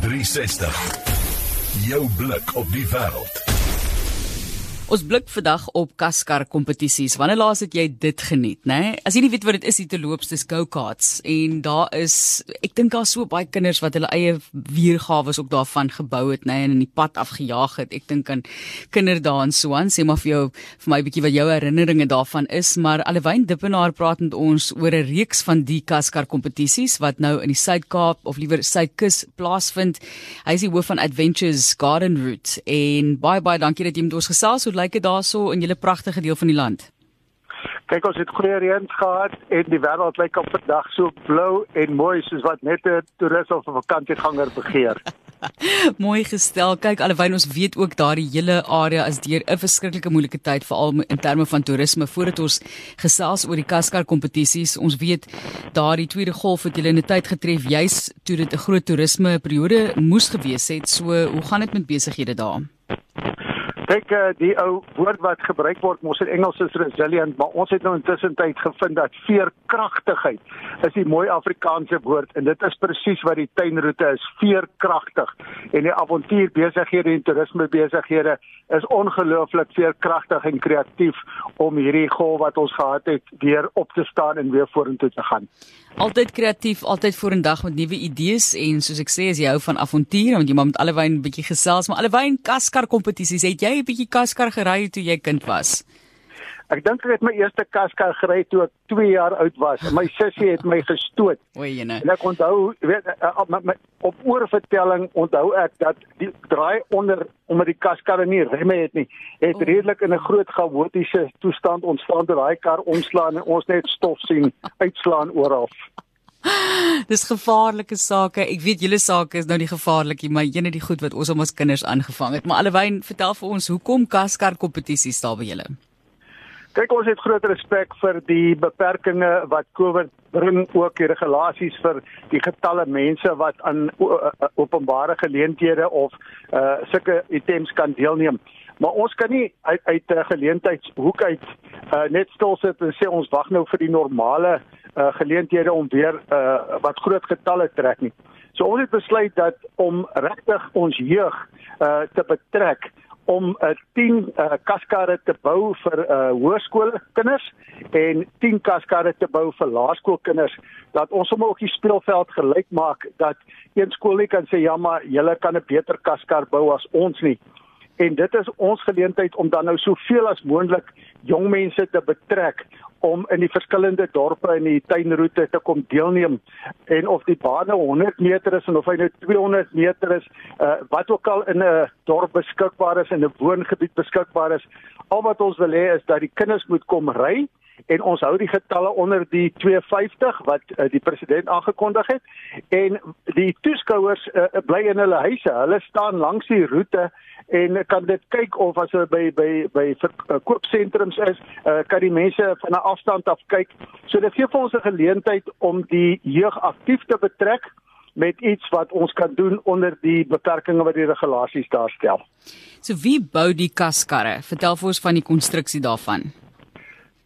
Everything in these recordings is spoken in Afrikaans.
360. Jou blik op die wêreld. Ons blik vandag op kaskar kompetisies. Wanneer laas het jy dit geniet, né? Nee? As jy nie weet wat dit is, te loop dis go-karts en daar is ek dink daar so baie kinders wat hulle eie weergawe ook daarvan gebou het, né, nee, en in die pad afgejaag het. Ek dink aan kinderdae en so aan. Sê maar vir jou vir my 'n bietjie wat jou herinneringe daarvan is, maar Alwyn Dippenaar praat met ons oor 'n reeks van die kaskar kompetisies wat nou in die Suid-Kaap of liewer Suidkus plaasvind. Hy is die hoof van Adventures Garden Route en baie baie dankie dat jy met ons gesels het lyk dit daarso in julle pragtige deel van die land? Kyk, ons het goeie reën gehad en die wêreld lyk op vandag so blou en mooi soos wat net 'n toerist of 'n vakansieganger begeer. mooi gestel. Kyk, alhoewel ons weet ook daardie hele area is deur 'n verskriklike moeilike tyd veral in terme van toerisme voordat ons gesels oor die Kaskar kompetisies. Ons weet daardie tweede golf het julle in 'n tyd getref juis toe dit 'n groot toerisme periode moes gewees het. So, hoe gaan dit met besighede daar? Kyk, uh, die ou woord wat gebruik word mos in Engels is resilient, maar ons het nou intussen tyd gevind dat veerkragtigheid is die mooi Afrikaanse woord en dit is presies wat die tuinroete is, veerkragtig. En die avontuurbesighede en toerisme besighede is ongelooflik veerkragtig en kreatief om hierdie golf wat ons gehad het weer op te staan en weer vorentoe te gaan. Altyd kreatief, altyd vorendag met nuwe idees en soos ek sê as jy hou van avontuur, want jy moet met allewyn 'n bietjie gesels, maar allewyn kaskar kompetisies, het jy 'n bietjie kaskar gery toe jy kind was? Ek dink ek het my eerste kaskar gery toe ek 2 jaar oud was. My sussie het my gestoot. O, jene. En ek onthou, weet eh, eh, op, op, op oorvertelling onthou ek dat die draai onder omdat die kaskar nie remme het nie, het oh. redelik in 'n groot chaotiese toestand ontstaan toe daai kar omslaan en ons net stof sien uitslaan oral. Dis gevaarlike sake. Ek weet julle sake is nou nie gevaarlik nie, maar ene die goed wat ons om ons kinders aangevang het. Maar allewyn, vertel vir ons, hoekom kaskar kompetisies daar by julle? Kyk, ons het groot respek vir die beperkings wat COVID bring ook die regulasies vir die getalle mense wat aan openbare geleenthede of uh sulke items kan deelneem. Maar ons kan nie uit uit 'n geleentheidshoek uit uh net stil sit en sê ons wag nou vir die normale uh geleenthede om weer uh wat groot getalle trek nie. So ons het besluit dat om regtig ons jeug uh te betrek om 'n uh, 10 uh, kaskarre te bou vir uh, hoërskoolkinders en 10 kaskarre te bou vir laerskoolkinders dat ons sommer ook die speelveld gelyk maak dat een skool nie kan sê ja maar julle kan 'n beter kaskar bou as ons nie en dit is ons geleentheid om dan nou soveel as moontlik jong mense te betrek om in die verskillende dorpe in die tuinroete te kom deelneem. En of die bane 100 meter is en of hy nou 200 meter is uh, wat ook al in 'n dorp beskikbaar is en 'n woongebied beskikbaar is al wat ons wil hê is dat die kinders moet kom ry en ons hou die getalle onder die 250 wat uh, die president aangekondig het en die toeskouers uh, bly in hulle huise hulle staan langs die roete en kan dit kyk of as hulle by by by koopsentrums is, uh, kan die mense van 'n afstand af kyk. So dit gee vir ons 'n geleentheid om die jeug aktief te betrek met iets wat ons kan doen onder die beperkings wat die regulasies daarstel. So wie bou die kaskarre? Vertel vir ons van die konstruksie daarvan.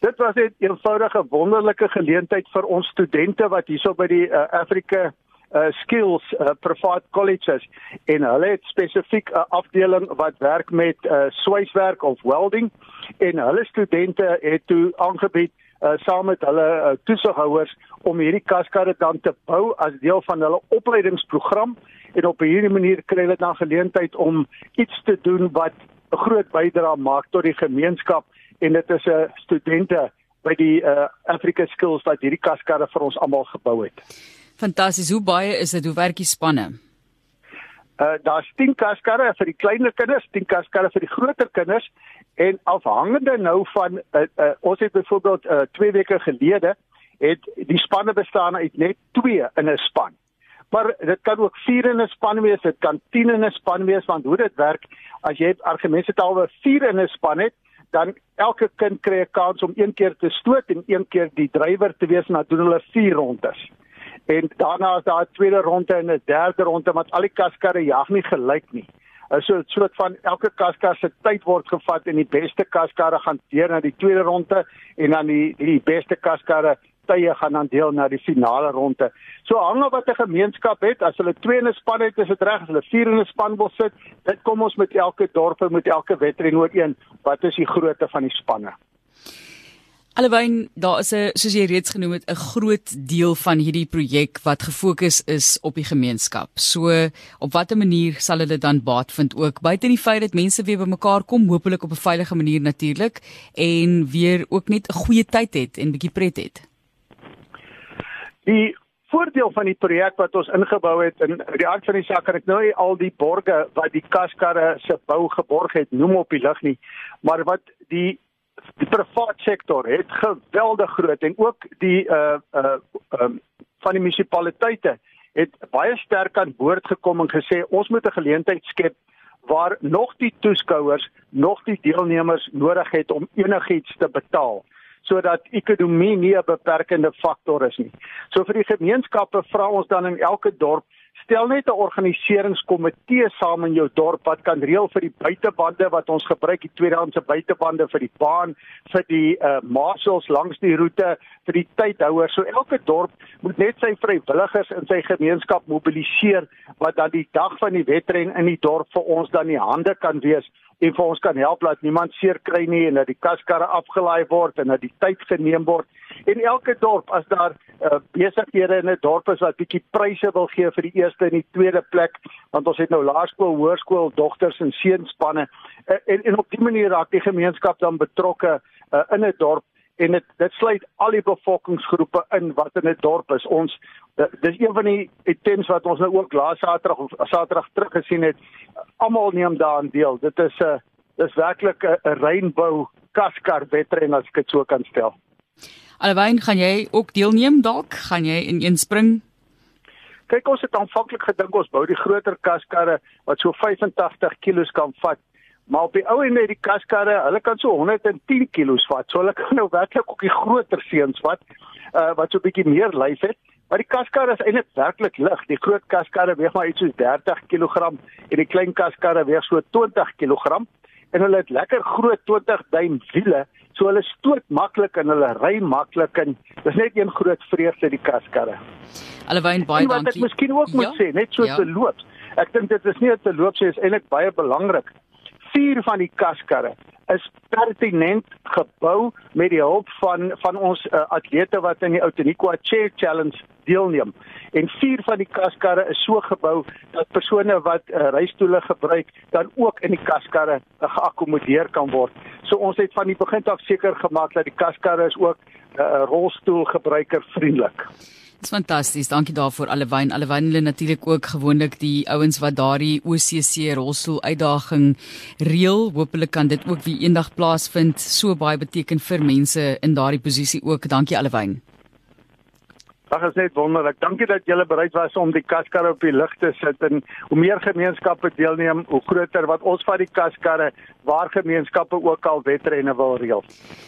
Dit was 'n een eenvoudige wonderlike geleentheid vir ons studente wat hierso by die uh, Afrika uh, skills uh, private colleges en hulle het spesifiek 'n uh, afdeling wat werk met uh, swyswerk of welding. En hulle studente het toe aangebied uh, saam met hulle uh, toesighouers om hierdie kaskarre dan te bou as deel van hulle opleidingsprogram. En op hierdie manier kry hulle dan geleentheid om iets te doen wat 'n groot bydrae maak tot die gemeenskap en dit is 'n uh, studente by die uh, Africa Skills wat hierdie kaskarre vir ons almal gebou het. Fantasties. Hoe baie is dit? Hoe werk die spanne? Uh daar's 10 kaskarre vir die kleiner kinders, 10 kaskarre vir die groter kinders en afhangende nou van uh, uh ons het byvoorbeeld uh 2 weke gelede het die spanne bestaan uit net 2 in 'n span. Maar dit kan ook 4 in 'n span wees, dit kan 10 in 'n span wees want hoe dit werk as jy argumente taalwe 4 in 'n span het, dan elke kind kry 'n kans om een keer te stoot en een keer die drywer te wees en dan doen hulle 4 rondes en daarna is daar 'n tweede ronde en 'n derde ronde wat al die kaskarre jag nie gelyk nie. So 'n soort van elke kaskar se tyd word gevat en die beste kaskarre gaan deur na die tweede ronde en dan die die beste kaskarre tye gaan dan deel na die finale ronde. So hang af wat 'n gemeenskap het, as hulle twee in 'n span het, is dit reg, as hulle vier in 'n span wil sit, dit kom ons met elke dorp en met elke wedren ooreen, wat is die grootte van die spanne? Alhoewel daar is 'n soos jy reeds genoem het 'n groot deel van hierdie projek wat gefokus is op die gemeenskap. So op watter manier sal hulle dan baat vind ook buite die feit dat mense weer bymekaar kom, hopelik op 'n veilige manier natuurlik en weer ook net 'n goeie tyd het en bietjie pret het. Die voordeel van die projek wat ons ingebou het in die aard van die saak kan ek nou nie al die borge wat die kaskarre se bou geborg het noem op die lig nie, maar wat die die private sektor het geweldig groot en ook die uh uh um, van die munisipaliteite het baie sterk aan boord gekom en gesê ons moet 'n geleentheid skep waar nog die toeskouers, nog die deelnemers nodig het om enigiets te betaal sodat ekonomie nie 'n beperkende faktor is nie. So vir die gemeenskappe vra ons dan in elke dorp stel net 'n organiseringskomitee saam in jou dorp wat kan reël vir die buitebande wat ons gebruik, die tweedehandse buitebande vir die baan, vir die uh marshals langs die roete, vir die tydhouers. So elke dorp moet net sy vrywilligers in sy gemeenskap mobiliseer wat dan die dag van die wedren in die dorp vir ons dan die hande kan wees en vir ons kan help dat niemand seer kry nie en dat die kaskarre afgelaai word en dat die tyd geneem word. En elke dorp as daar uh, besighede in 'n dorp is wat bietjie pryse wil gee vir die eerste en die tweede plek, want ons het nou laerskool, hoërskool, dogters en seunspanne uh, en en op dié manier raak die gemeenskap dan betrokke uh, in 'n dorp en dit dit sluit al die bevolkingsgroepe in wat in 'n dorp is. Ons dis een van die items wat ons nou ook laas Saterdag of Saterdag terug gesien het. Almal neem daaraan deel. Dit is 'n dis werklik 'n reënbou kaskar wedren as ek dit so kan stel. Alwyn, gaan jy ook deelneem dalk? Gaan jy in een spring? Kyk, ons het aanvanklik gedink ons bou die groter kaskarre wat so 85 kg kan vat. Maar op die ou en met die kaskarre, hulle kan so 110 kg vat. So hulle kan nou werklik ook die groter seuns vat uh, wat so 'n bietjie meer lyf het. Maar die kaskarre is eintlik werklik lig. Die groot kaskarre weeg maar iets soos 30 kg en die klein kaskarre weeg so 20 kg en hulle het lekker groot 20 duim wiele. So hulle stoot maklik en hulle ry maklik en dis net een groot vreugde die kaskarre. Allewyn baie dankie. Wat ek miskien ook moet ja? sê, net so ja. te loop. Ek dink dit is nie te loop sê is eintlik baie belangrik vier van die kaskarre is pertinent gebou met die hulp van van ons uh, atlete wat in die Outeniqua Chair Challenge deelneem. En vier van die kaskarre is so gebou dat persone wat uh, reistoele gebruik dan ook in die kaskarre uh, geakkommodeer kan word. So ons het van die begin af seker gemaak dat die kaskarre is ook uh, rolstoel gebruiker vriendelik. Dis fantasties. Dankie daarvoor Allewyn. Allewyn hulle natuurlik ook gewoonlik die ouens wat daardie OCC rolstoel uitdaging reël. Hoopelik kan dit ook weer eendag plaasvind. So baie beteken vir mense in daardie posisie ook. Dankie Allewyn. Ag is net wonderlik. Dankie dat julle bereid was om die kaskarre op die lig te sit en hoe meer gemeenskappe deelneem, hoe groter wat ons van die kaskarre waar gemeenskappe ook al wetrenne wil reël.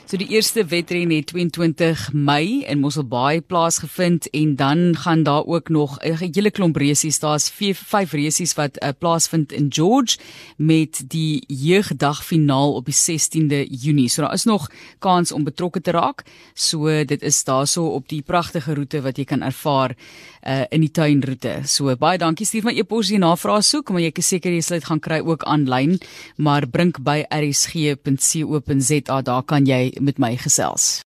So die eerste wetren het 22 Mei in Mosselbaai plaasgevind en dan gaan daar ook nog 'n hele klomp resies. Daar's vyf resies wat uh, plaasvind in George met die jeugdag finaal op die 16de Junie. So daar is nog kans om betrokke te raak. So dit is daarso op die pragtige roete wat jy kan ervaar uh, in die tuinroete. So baie dankie stuur my e-pos hier navraag soek, maar jy is seker jy sal dit gaan kry ook aanlyn, maar brink by rsg.co.za daar kan jy met my gesels.